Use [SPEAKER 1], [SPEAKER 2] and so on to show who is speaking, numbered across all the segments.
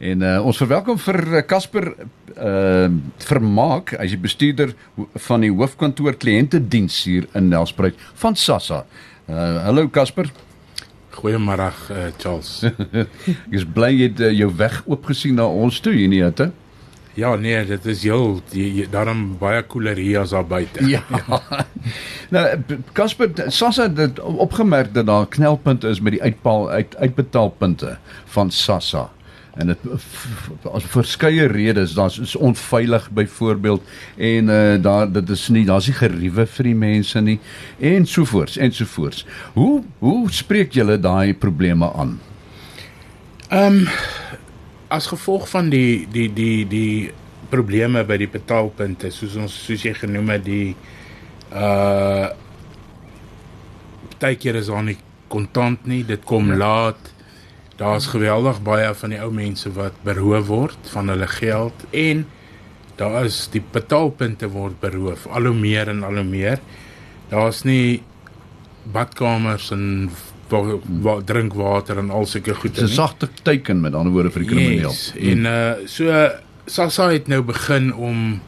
[SPEAKER 1] En uh, ons verwelkom vir Casper uh Vermaak, hy's die bestuurder van die hoofkantoor kliëntediens hier in Nelspruit van Sassa. Uh hallo Casper.
[SPEAKER 2] Goeiemôre uh, Charles.
[SPEAKER 1] Ek is bly jy het uh, jou weg oopgesien na ons toe hier nie, hè?
[SPEAKER 2] Ja nee, dit is heel daarom baie koeler hier as daar buite.
[SPEAKER 1] Ja. nou Casper Sassa het opgemerk dat daar 'n knelpunt is met die uitpaal uit uitbetaalpunte van Sassa. En dit as verskeie redes, daar's is onveilig byvoorbeeld en uh daar dit is nie daar's nie geriewe vir die mense nie en sovoorts en sovoorts. Hoe hoe spreek julle daai probleme aan?
[SPEAKER 2] Ehm um, as gevolg van die die die die probleme by die betaalpunte soos ons soos jy genoem het die uh partykeer is daar nie kontant nie dit kom ja. laat daar's geweldig baie van die ou mense wat beroof word van hulle geld en daar is die betaalpunte word beroof al hoe meer en al hoe meer daar's nie badkamers en wat drinkwater en al sulke goed.
[SPEAKER 1] Dis 'n sagte teken met ander woorde vir die krimineel.
[SPEAKER 2] Yes. En uh so Sassa het nou begin om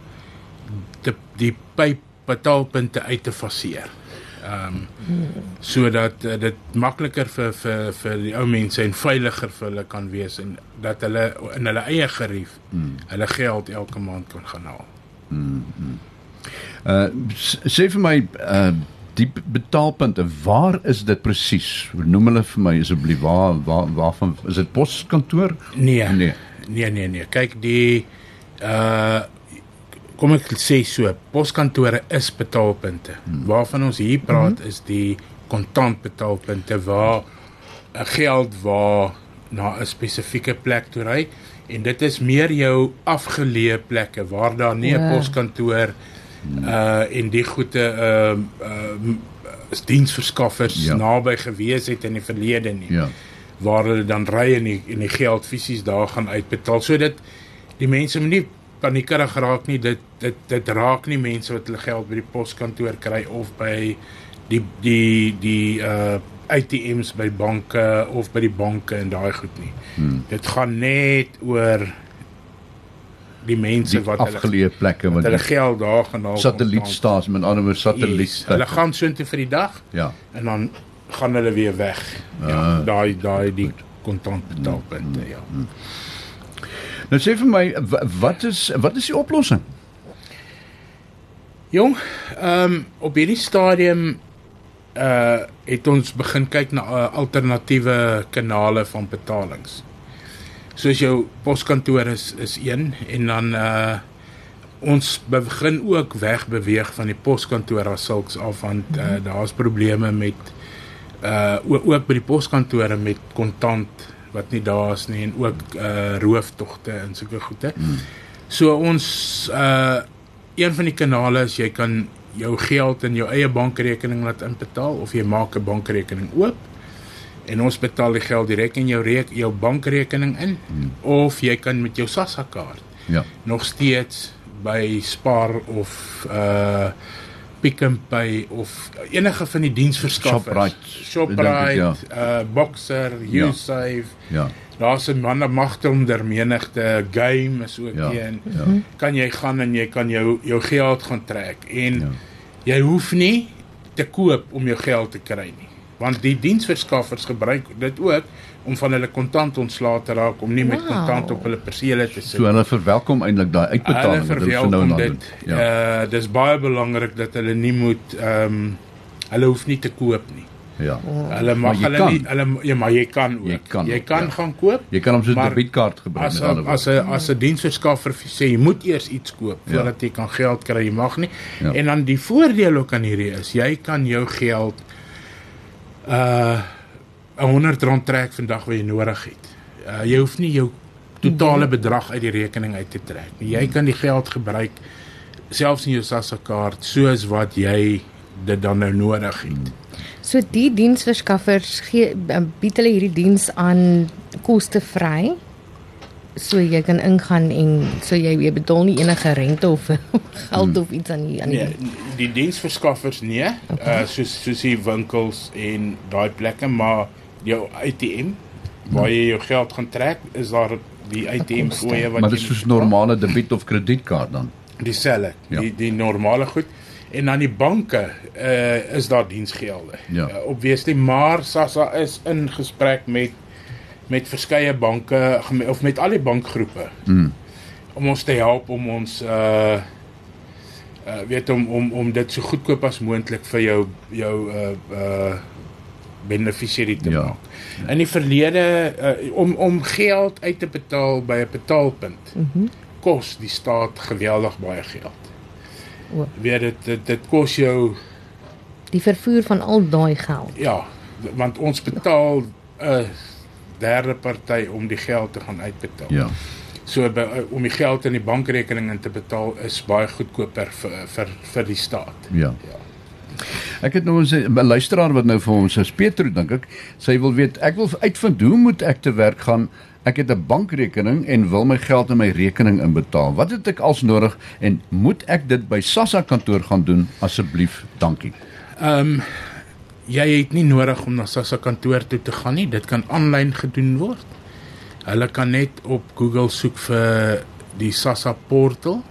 [SPEAKER 2] die die pyp betaalpunte uit te faseer. Ehm um, sodat uh, dit makliker vir vir vir die ou mense en veiliger vir hulle kan wees en dat hulle in hulle eie gerief hmm. hulle geld elke maand kan gaan haal. Hmm.
[SPEAKER 1] hmm. Uh sê vir my uh die betaalpunte, waar is dit presies? Noem hulle vir my asseblief. Waar waar waarvan is dit poskantoor?
[SPEAKER 2] Nee. Nee. Nee nee nee. Kyk die uh kom ek sê so, poskantore is betaalpunte. Hmm. Waarvan ons hier praat hmm. is die kontant betaalpunte waar 'n geld waar na 'n spesifieke plek toe ry en dit is meer jou afgeleë plekke waar daar nie 'n ja. poskantoor uh en die goede uh uh is diensverskaffers ja. naby gewees het in die verlede nie. Ja. Waar hulle dan ry en die en die geld fisies daar gaan uitbetaal. So dit die mense moet nie paniekerig raak nie. Dit dit dit raak nie mense wat hulle geld by die poskantoor kry of by die die die uh ATMs by banke of by die banke en daai goed nie. Hmm. Dit gaan net oor die mense die wat
[SPEAKER 1] afgeleë plekke
[SPEAKER 2] wat hulle geld daar genaal
[SPEAKER 1] satellietstasie met ander woorde satelliet yes,
[SPEAKER 2] hulle gaan so intoe vir die dag
[SPEAKER 1] ja
[SPEAKER 2] en dan gaan hulle weer weg ja ah, daai daai die kontant betaalpunte ja hmm.
[SPEAKER 1] Nou sê vir my wat is wat is die oplossing?
[SPEAKER 2] Jong ehm um, op hierdie stadium uh het ons begin kyk na uh, alternatiewe kanale van betalings. Soos jou poskantoor is is een en dan uh ons begin ook weg beweeg van die poskantoor as sulks af want uh, daar's probleme met uh ook by die poskantore met kontant wat nie daar is nie en ook uh rooftogte en sulke goede. Hmm. So ons uh een van die kanale is jy kan jou geld in jou eie bankrekening laat inbetaal of jy maak 'n bankrekening oop en ons betaal die geld direk in jou reek jou bankrekening in hmm. of jy kan met jou SASSA kaart
[SPEAKER 1] ja
[SPEAKER 2] nog steeds by Spar of uh Pick n Pay of enige van die diensverskaffers
[SPEAKER 1] Shoprite
[SPEAKER 2] Shoprite ja. uh Boxer ja. Usave
[SPEAKER 1] ja
[SPEAKER 2] daar's 'n manne magte onder menigte game is ook ja. een ja. kan jy gaan en jy kan jou jou geld gaan trek en ja. jy hoef nie te koop om jou geld te kry nie want die diensverskaffers gebruik dit ook om van hulle kontant ontslae te raak om nie wow. met kontant op hulle persele te sit.
[SPEAKER 1] So hulle verwelkom eintlik daai uitbetaling
[SPEAKER 2] wat hulle nou na doen. Ja. Uh dis baie belangrik dat hulle nie moet ehm um, hulle hoef nie te koop nie.
[SPEAKER 1] Ja.
[SPEAKER 2] Hulle mag hulle kan. nie hulle ja maar jy kan ook.
[SPEAKER 1] Jy kan,
[SPEAKER 2] jy kan ja. gaan koop.
[SPEAKER 1] Jy kan hom so 'n debietkaart gebruik
[SPEAKER 2] as a, as 'n as 'n diensverskaffer sê jy moet eers iets koop ja. voordat jy kan geld kry. Jy mag nie. Ja. En dan die voordeel ook aan hierdie is jy kan jou geld uh 'n 100 rand trek vandag wat jy nodig het. Uh jy hoef nie jou totale bedrag uit die rekening uit te trek nie. Jy kan die geld gebruik selfs in jou SASSA kaart soos wat jy dit dan nou nodig het.
[SPEAKER 3] So die diensverskaffers gee bied hulle hierdie diens aan kostevry so jy kan ingaan en so jy jy betaal nie enige rente of geld of iets aan die aan
[SPEAKER 2] die nee, die diensverskaffers nee okay. uh, soos soos die winkels en daai plekke maar jou ATM waar jy jou geld gaan trek is daar die ATM fooie wat
[SPEAKER 1] Maar dit is soos normale debiet of kredietkaart dan.
[SPEAKER 2] dieselfde,
[SPEAKER 1] Ja.
[SPEAKER 2] die die normale goed. En dan die banke uh is daar diensgelde.
[SPEAKER 1] Ja.
[SPEAKER 2] Uh, obviously, maar SASSA is in gesprek met met verskeie banke of met al die bankgroepe.
[SPEAKER 1] Mm.
[SPEAKER 2] Om ons te help om ons uh uh weet om om om dit so goedkoop as moontlik vir jou jou uh uh beneficiary te
[SPEAKER 1] Ja.
[SPEAKER 2] maak. In die verlede uh, om om geld uit te betaal by 'n betaalpunt.
[SPEAKER 3] Mm
[SPEAKER 2] kos die staat geweldig baie geld.
[SPEAKER 3] O.
[SPEAKER 2] Weet dit dit, dit kos jou
[SPEAKER 3] Die vervoer van al daai geld.
[SPEAKER 2] ja, want ons betaal 'n derde party om die geld te gaan uitbetaal.
[SPEAKER 1] Ja.
[SPEAKER 2] So by, om die geld in die bankrekening in te betaal is baie goedkoper vir vir vir die staat.
[SPEAKER 1] Ja.
[SPEAKER 2] Ja.
[SPEAKER 1] Ek het nou 'n 'n luisteraar wat nou vir ons is Petro dink ek. Sy wil weet ek wil uitvind hoe moet ek te werk gaan? Ek het 'n bankrekening en wil my geld in my rekening inbetaal. Wat het ek als nodig en moet ek dit by Sassa kantoor gaan doen asseblief? Dankie.
[SPEAKER 2] Ehm um, jy het nie nodig om na SASSA kantoor toe te gaan nie. Dit kan aanlyn gedoen word. Hulle kan net op Google soek vir die SASSA portal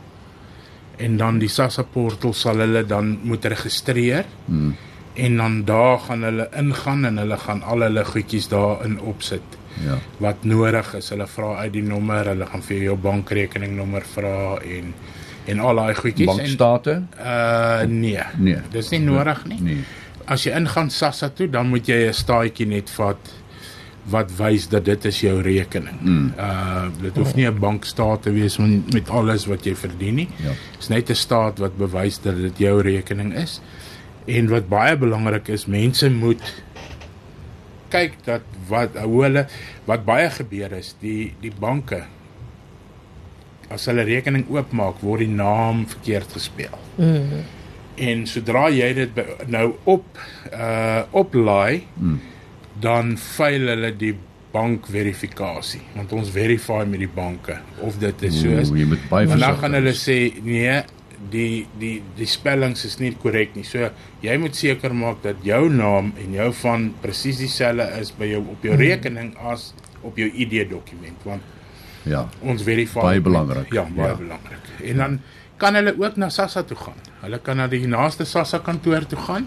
[SPEAKER 2] en dan die SASSA portal sal hulle dan moet registreer.
[SPEAKER 1] Hmm.
[SPEAKER 2] En dan daar gaan hulle ingaan en hulle gaan al hulle goedjies daarin opsit
[SPEAKER 1] Ja.
[SPEAKER 2] wat nodig is. Hulle vra uit die nommer, hulle gaan vir jou bankrekeningnommer vra en en al daai goedjies
[SPEAKER 1] Bankstate?
[SPEAKER 2] en uh nee.
[SPEAKER 1] Nee.
[SPEAKER 2] Dis nie nodig nie.
[SPEAKER 1] Nee.
[SPEAKER 2] As jy ingaan Sassa toe, dan moet jy 'n staatjie net vat wat wys dat dit is jou rekening.
[SPEAKER 1] Mm.
[SPEAKER 2] Uh dit hoef nie 'n bankstaat te wees met, met alles wat jy verdien nie.
[SPEAKER 1] Ja.
[SPEAKER 2] Dis net 'n staat wat bewys dat dit jou rekening is. En wat baie belangrik is, mense moet kyk dat wat hoe hulle wat baie gebeur is, die die banke as hulle rekening oopmaak, word die naam verkeerd gespel.
[SPEAKER 3] Mm.
[SPEAKER 2] En sodra jy dit nou op uh oplaai,
[SPEAKER 1] Mm.
[SPEAKER 2] Dan veil hulle die bankverifikasie, want ons verify met die banke of dit is so is. Maar dan gaan hulle sê nee, die die die spellings is nie korrek nie. So jy moet seker maak dat jou naam en jou van presies dieselfde is by jou op jou rekening as op jou ID dokument want
[SPEAKER 1] Ja.
[SPEAKER 2] ons verify
[SPEAKER 1] Baie belangrik.
[SPEAKER 2] Ja, baie
[SPEAKER 1] ja.
[SPEAKER 2] belangrik. En dan kan hulle ook na Sassa toe gaan. Hulle kan na die naaste Sassa kantoor toe gaan.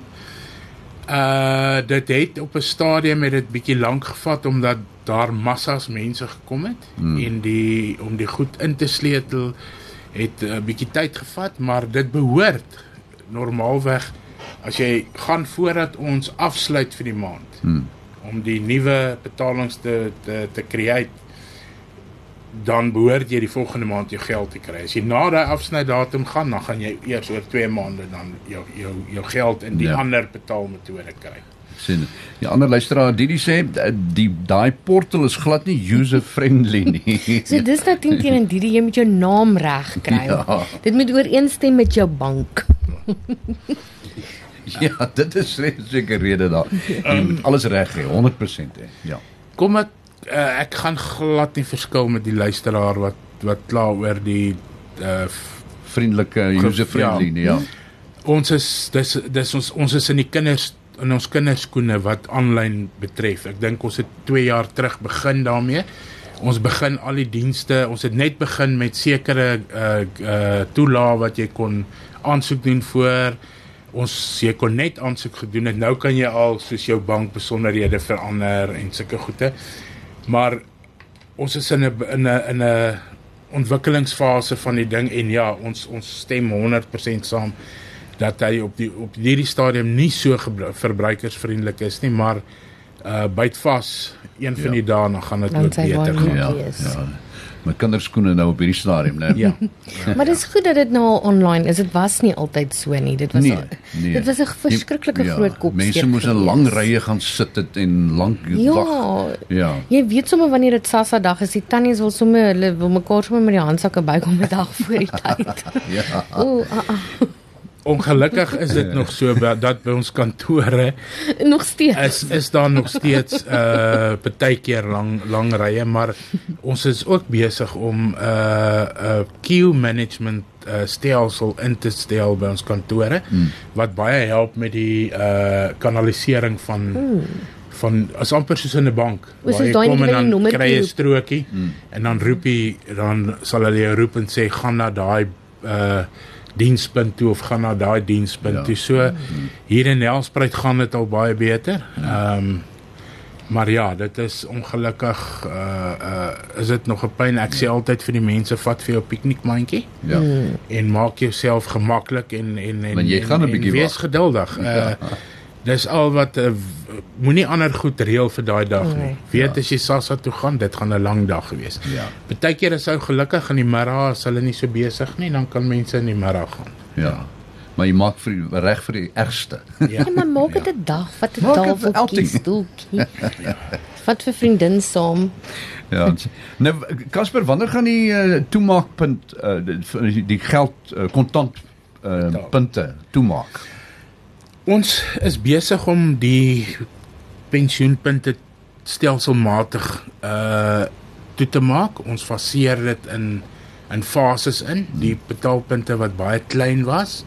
[SPEAKER 2] Uh dit het op 'n stadium het dit bietjie lank gevat omdat daar massas mense gekom het
[SPEAKER 1] Hmm.
[SPEAKER 2] en die om die goed in te sleutel het 'n uh, bietjie tyd gevat, maar dit behoort normaalweg as jy gaan voordat ons afsluit vir die maand
[SPEAKER 1] Hmm.
[SPEAKER 2] om die nuwe betalings te te te create dan behoort jy die volgende maand jou geld te kry. As jy na daai afsnydatum gaan, dan gaan jy eers oor 2 maande dan jou jou jou geld in die
[SPEAKER 1] Ja.
[SPEAKER 2] ander betaalmetode kry.
[SPEAKER 1] sien. Die ander luisteraar Didi sê eh, die daai portal is glad nie user friendly nie.
[SPEAKER 3] So dis nou teen teen en die jy moet jou naam reg kry.
[SPEAKER 1] Ja.
[SPEAKER 3] Dit moet ooreenstem met jou bank.
[SPEAKER 1] ja, dit is re- seker rede daar. Jy moet alles reg hê, 100% hê. Ja.
[SPEAKER 2] Kom ek uh, ek gaan glad nie verskil met die luisteraar wat wat kla oor die uh,
[SPEAKER 1] Vriendelike user friendly nie, ja.
[SPEAKER 2] ons is dis dis ons ons is in die kinders in ons kinderskoene wat aanlyn betref. Ek dink ons het 2 jaar terug begin daarmee. Ons begin al die dienste, ons het net begin met sekere uh uh toelae wat jy kon aansoek doen voor ons jy kon net aansoek gedoen het. Nou kan jy al soos jou bank besonderhede verander en sulke goede. Maar ons is in 'n in 'n in 'n ontwikkelingsfase van die ding en ja, ons ons stem 100% saam dat hy op die op hierdie stadium nie so verbruikersvriendelik is nie, maar uh byt vas een van
[SPEAKER 1] Ja.
[SPEAKER 2] die dae dan gaan dit ook beter gaan.
[SPEAKER 1] Ja.
[SPEAKER 3] wees.
[SPEAKER 1] Ja. My kinderskoene nou op hierdie stadium, né?
[SPEAKER 2] Ja.
[SPEAKER 3] Maar dit is goed dat dit nou al online is. Dit was nie altyd so nie. Dit was
[SPEAKER 1] Nee,
[SPEAKER 3] al,
[SPEAKER 1] nee.
[SPEAKER 3] Dit was 'n verskriklike
[SPEAKER 1] Ja,
[SPEAKER 3] groot kop.
[SPEAKER 1] Mense moes in lang rye gaan sit het en lank
[SPEAKER 3] Ja,
[SPEAKER 1] wag. Ja.
[SPEAKER 3] Jy weet sommer wanneer dit Sassa dag is, die tannies wil sommer hulle wil mekaar sommer met die handsakke bykom 'n dag voor die tyd.
[SPEAKER 1] Ja.
[SPEAKER 3] O, ah, ah,
[SPEAKER 2] Ongelukkig is dit nog so dat by ons kantore
[SPEAKER 3] nog steeds.
[SPEAKER 2] is is daar nog steeds uh partykeer lang lang rye, maar ons is ook besig om uh 'n queue management uh stelsel in te stel by ons kantore
[SPEAKER 1] Hmm.
[SPEAKER 2] wat baie help met die uh kanalisering van van as amper soos in 'n bank.
[SPEAKER 3] O, soos
[SPEAKER 2] waar jy kom en dan kry jy 'n strokie mm. en dan roep jy dan sal hulle jou roep en sê gaan na daai uh dienspunt toe of gaan na daai dienspunt
[SPEAKER 1] Ja.
[SPEAKER 2] ja. toe. So hier in Nelspruit gaan dit al baie beter. Ehm um, maar ja, dit is ongelukkig uh uh is dit nog 'n pyn. Ek sê altyd vir die mense vat vir jou piknikmandjie
[SPEAKER 1] Ja.
[SPEAKER 2] en maak jouself gemaklik en en en
[SPEAKER 1] jy
[SPEAKER 2] en-
[SPEAKER 1] gaan 'n
[SPEAKER 2] en
[SPEAKER 1] bietjie
[SPEAKER 2] wees geduldig. Uh dis al wat uh, moenie ander goed reël vir daai dag nie.
[SPEAKER 3] Nee.
[SPEAKER 2] Weet as jy Sassa toe gaan, dit gaan 'n lang dag wees.
[SPEAKER 1] Ja.
[SPEAKER 2] Partykeer is ou gelukkig in die middag as hulle nie so besig nie, dan kan mense in die middag gaan.
[SPEAKER 1] Ja. Maar jy maak vir reg vir die ergste.
[SPEAKER 2] Ja.
[SPEAKER 3] Ja, maar maak dit 'n dag, vat 'n
[SPEAKER 1] Maak dit 'n
[SPEAKER 3] tafeltjie,
[SPEAKER 1] outing.
[SPEAKER 3] stoeltjie. Vat vir vriendin saam.
[SPEAKER 1] Ja. Nou Casper, wanneer gaan die uh, toemaakpunt uh, die, die geld uh, kontant uh, punte toemaak?
[SPEAKER 2] Ons is besig om die pensioenpunte stelselmatig uh toe te maak. Ons faseer dit in in fases in. Die betaalpunte wat baie klein was,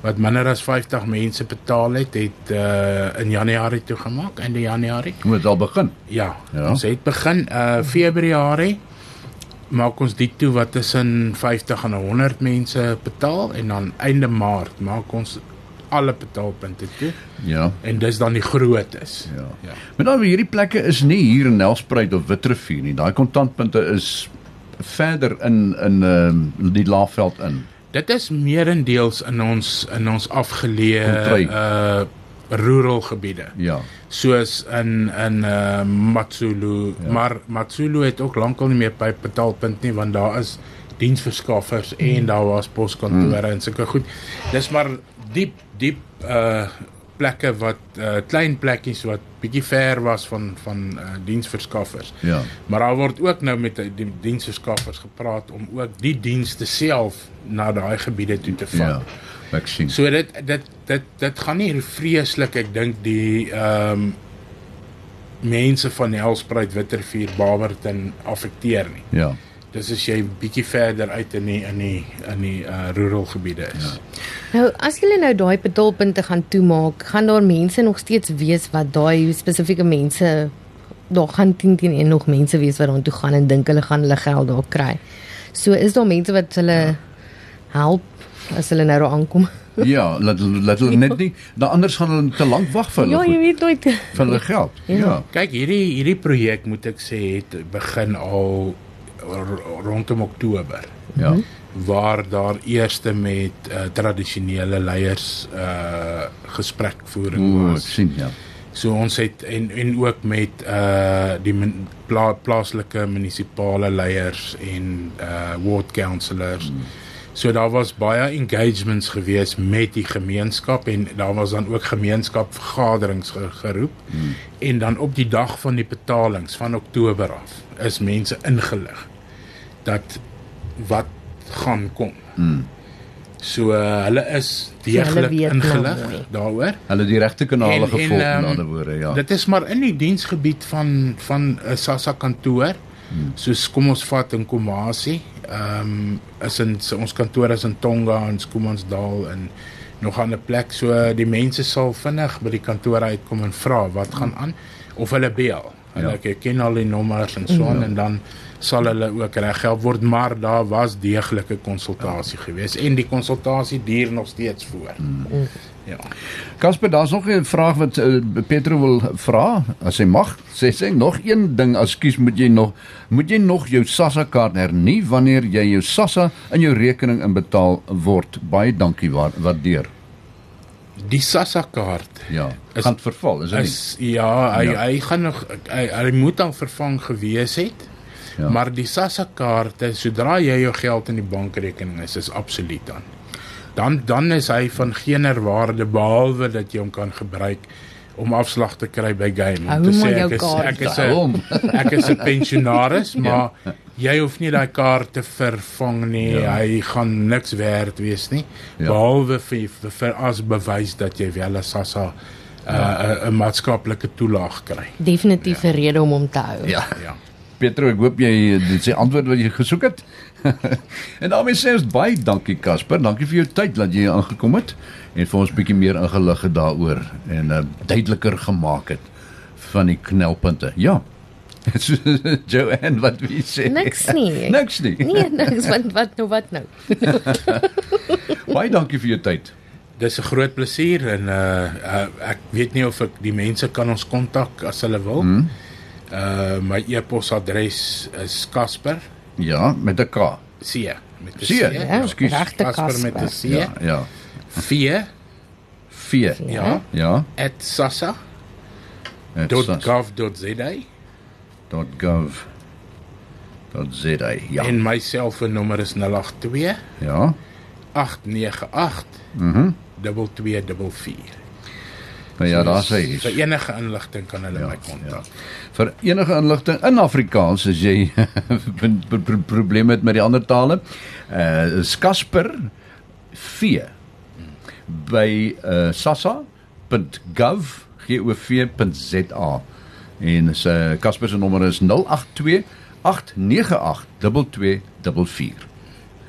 [SPEAKER 2] wat minder as 50 mense betaal het, het uh in Januarie toe gemaak, einde Januarie.
[SPEAKER 1] Moet al begin.
[SPEAKER 2] Ja,
[SPEAKER 1] Ja.
[SPEAKER 2] ja, ons het begin uh Februarie maak ons dit toe wat tussen 50 en 100 mense betaal en dan einde Maart maak ons alle betaalpunte toe
[SPEAKER 1] Ja.
[SPEAKER 2] en dis dan die grootes.
[SPEAKER 1] Ja.
[SPEAKER 2] Ja.
[SPEAKER 1] Maar nou hierdie plekke is nie hier in Nelspruit of Witrifuur nie. Daai kontantpunte is verder in in uh, die Laagveld in.
[SPEAKER 2] Dit is meerendeels in ons in ons afgeleë uh rural gebiede.
[SPEAKER 1] Ja.
[SPEAKER 2] Soos in in uh Matsulu, ja. maar Matsulu het ook lankal nie meer by betaalpunt nie want daar is diensverskaffers mm. en daar was poskantore mm. en sulke goed. Dis maar diep diep uh plekke wat uh klein plekkies wat bietjie ver was van van uh diensverskaffers.
[SPEAKER 1] Ja.
[SPEAKER 2] Maar daar word ook nou met die diensverskaffers gepraat om ook die dienste self na daai gebiede toe te vat.
[SPEAKER 1] Ja. Ek sien.
[SPEAKER 2] So dit dit dit dit gaan nie vreeslik ek dink die ehm um, mense van Helspruit, Wittervuur, Barberton affekteer nie.
[SPEAKER 1] Ja.
[SPEAKER 2] Dis as jy bietjie verder uit in die in die in die uh, rural gebiede is. Ja.
[SPEAKER 3] Nou, as julle nou daai betaalpunte gaan toemaak, gaan daar mense nog steeds wees wat daai spesifieke mense daar gaan 10 teen 1 nog mense wees wat daartoe gaan en dink hulle gaan hulle geld daar kry. So is daar mense wat hulle help as hulle nou daar aankom.
[SPEAKER 1] Ja, laat laat hulle net nie, dan anders gaan hulle te lank wag vir
[SPEAKER 3] Ja,
[SPEAKER 1] hulle
[SPEAKER 3] jy
[SPEAKER 1] goed,
[SPEAKER 3] weet nooit.
[SPEAKER 1] vir hulle geld.
[SPEAKER 3] Ja.
[SPEAKER 1] Ja.
[SPEAKER 2] Kyk, hierdie hierdie projek moet ek sê het begin al rondom Oktober
[SPEAKER 1] Ja.
[SPEAKER 2] waar daar eerste met uh, tradisionele leiers uh gesprekvoering was.
[SPEAKER 1] sien ja.
[SPEAKER 2] So ons het en en ook met uh die min, pla, plaaslike munisipale leiers en uh ward councillors. Mm. So daar was baie engagements gewees met die gemeenskap en daar was dan ook gemeenskapvergaderings ge, geroep. Mm. En dan op die dag van die betalings van Oktober af is mense ingelig dat wat gaan kom.
[SPEAKER 1] Mm.
[SPEAKER 2] So uh, hulle is deeglik
[SPEAKER 3] nou
[SPEAKER 2] ingelig daaroor.
[SPEAKER 1] Hulle die regte kanale
[SPEAKER 2] En- en,
[SPEAKER 1] gevolg in ander woorde, ja.
[SPEAKER 2] Dit is maar in die diensgebied van van 'n SASSA kantoor. Hmm. Soos kom ons vat in Komasi. Ehm um, is in so, ons kantoor is in Tonga en Skomansdal en nog 'n ander plek. So die mense sal vinnig by die kantoor uitkom en vra wat gaan aan of hulle bel. Hulle ja. ken al die nommers en so aan ja. en dan sal hulle ook reghelp word, maar daar was deeglike konsultasie ja. geweest en die konsultasie duur nog steeds voort. Hmm. Ja.
[SPEAKER 1] Casper, daar's nog 'n vraag wat uh, Petro wil vra, as hy mag. Sê sê nog een ding, ekskuus, moet jy nog moet jy nog jou SASSA kaart hernie wanneer jy jou SASSA in jou rekening inbetaal word. Baie dankie, wa- waardeer.
[SPEAKER 2] Die SASSA kaart
[SPEAKER 1] Ja,
[SPEAKER 2] Is-
[SPEAKER 1] gaan verval, is dit
[SPEAKER 2] ja, hy
[SPEAKER 1] Ja.
[SPEAKER 2] hy gaan nog hy, hy moet al vervang gewees het.
[SPEAKER 1] Ja.
[SPEAKER 2] Ja. Maar die SASSA kaarte, sodra jy jou geld in die bankrekening is, is absoluut dan. Dan dan is hy van geener waarde behalwe dat jy hom kan gebruik om afslag te kry by game. Om te sê ek is ek is 'n
[SPEAKER 1] hom.
[SPEAKER 2] ek is 'n pensionaris, maar jy hoef nie daai kaart te vervang nie.
[SPEAKER 1] Ja.
[SPEAKER 2] Ja. Hy gaan niks werd wees nie.
[SPEAKER 1] Ja.
[SPEAKER 2] Ja. Behalwe vir, vir, vir as bewys dat jy wel 'n SASSA 'n ja. 'n maatskaplike toelaag kry.
[SPEAKER 3] Definitief 'n rede om hom te hou.
[SPEAKER 1] Ja.
[SPEAKER 2] Ja.
[SPEAKER 1] Petro, ek hoop jy dit sê antwoord wat jy gesoek het. en daarmee sê ons baie dankie Casper. Dankie vir jou tyd dat jy aangekom het en vir ons bietjie meer ingelig het daaroor en uh, duideliker gemaak het van die knelpunte. Ja. Joanne, wat wie sê?
[SPEAKER 3] Niks nie.
[SPEAKER 1] Niks nie.
[SPEAKER 3] Nee, niks want wat nou wat nou?
[SPEAKER 1] Baie dankie vir jou tyd.
[SPEAKER 2] Dis 'n groot plesier en uh, uh ek weet nie of ek die mense kan ons kontak as hulle wil. Mm. Uh my e-posadres is Casper
[SPEAKER 1] Ja, met 'n K.
[SPEAKER 2] C met 'n
[SPEAKER 1] C,
[SPEAKER 3] Ja,
[SPEAKER 1] ekskuus.
[SPEAKER 3] regte
[SPEAKER 2] Casper met 'n. C.
[SPEAKER 1] Ja, ja.
[SPEAKER 2] 4
[SPEAKER 1] V.
[SPEAKER 2] ja
[SPEAKER 1] Ja.
[SPEAKER 2] @sasa .gov.za
[SPEAKER 1] .gov. .za. Ja.
[SPEAKER 2] en my selfoonnommer is 082
[SPEAKER 1] Ja.
[SPEAKER 2] 898
[SPEAKER 1] Mhm.
[SPEAKER 2] 2244.
[SPEAKER 1] Nou ja, daar's hy.
[SPEAKER 2] Vir enige inligting kan hulle
[SPEAKER 1] Ja,
[SPEAKER 2] my kontak.
[SPEAKER 1] Vir enige inligting in Afrikaans as jy pro- pro- probleme het met die ander tale, uh is Casper V by uh sasa.gov.za en sy Casper se nommer is 082 898 2244.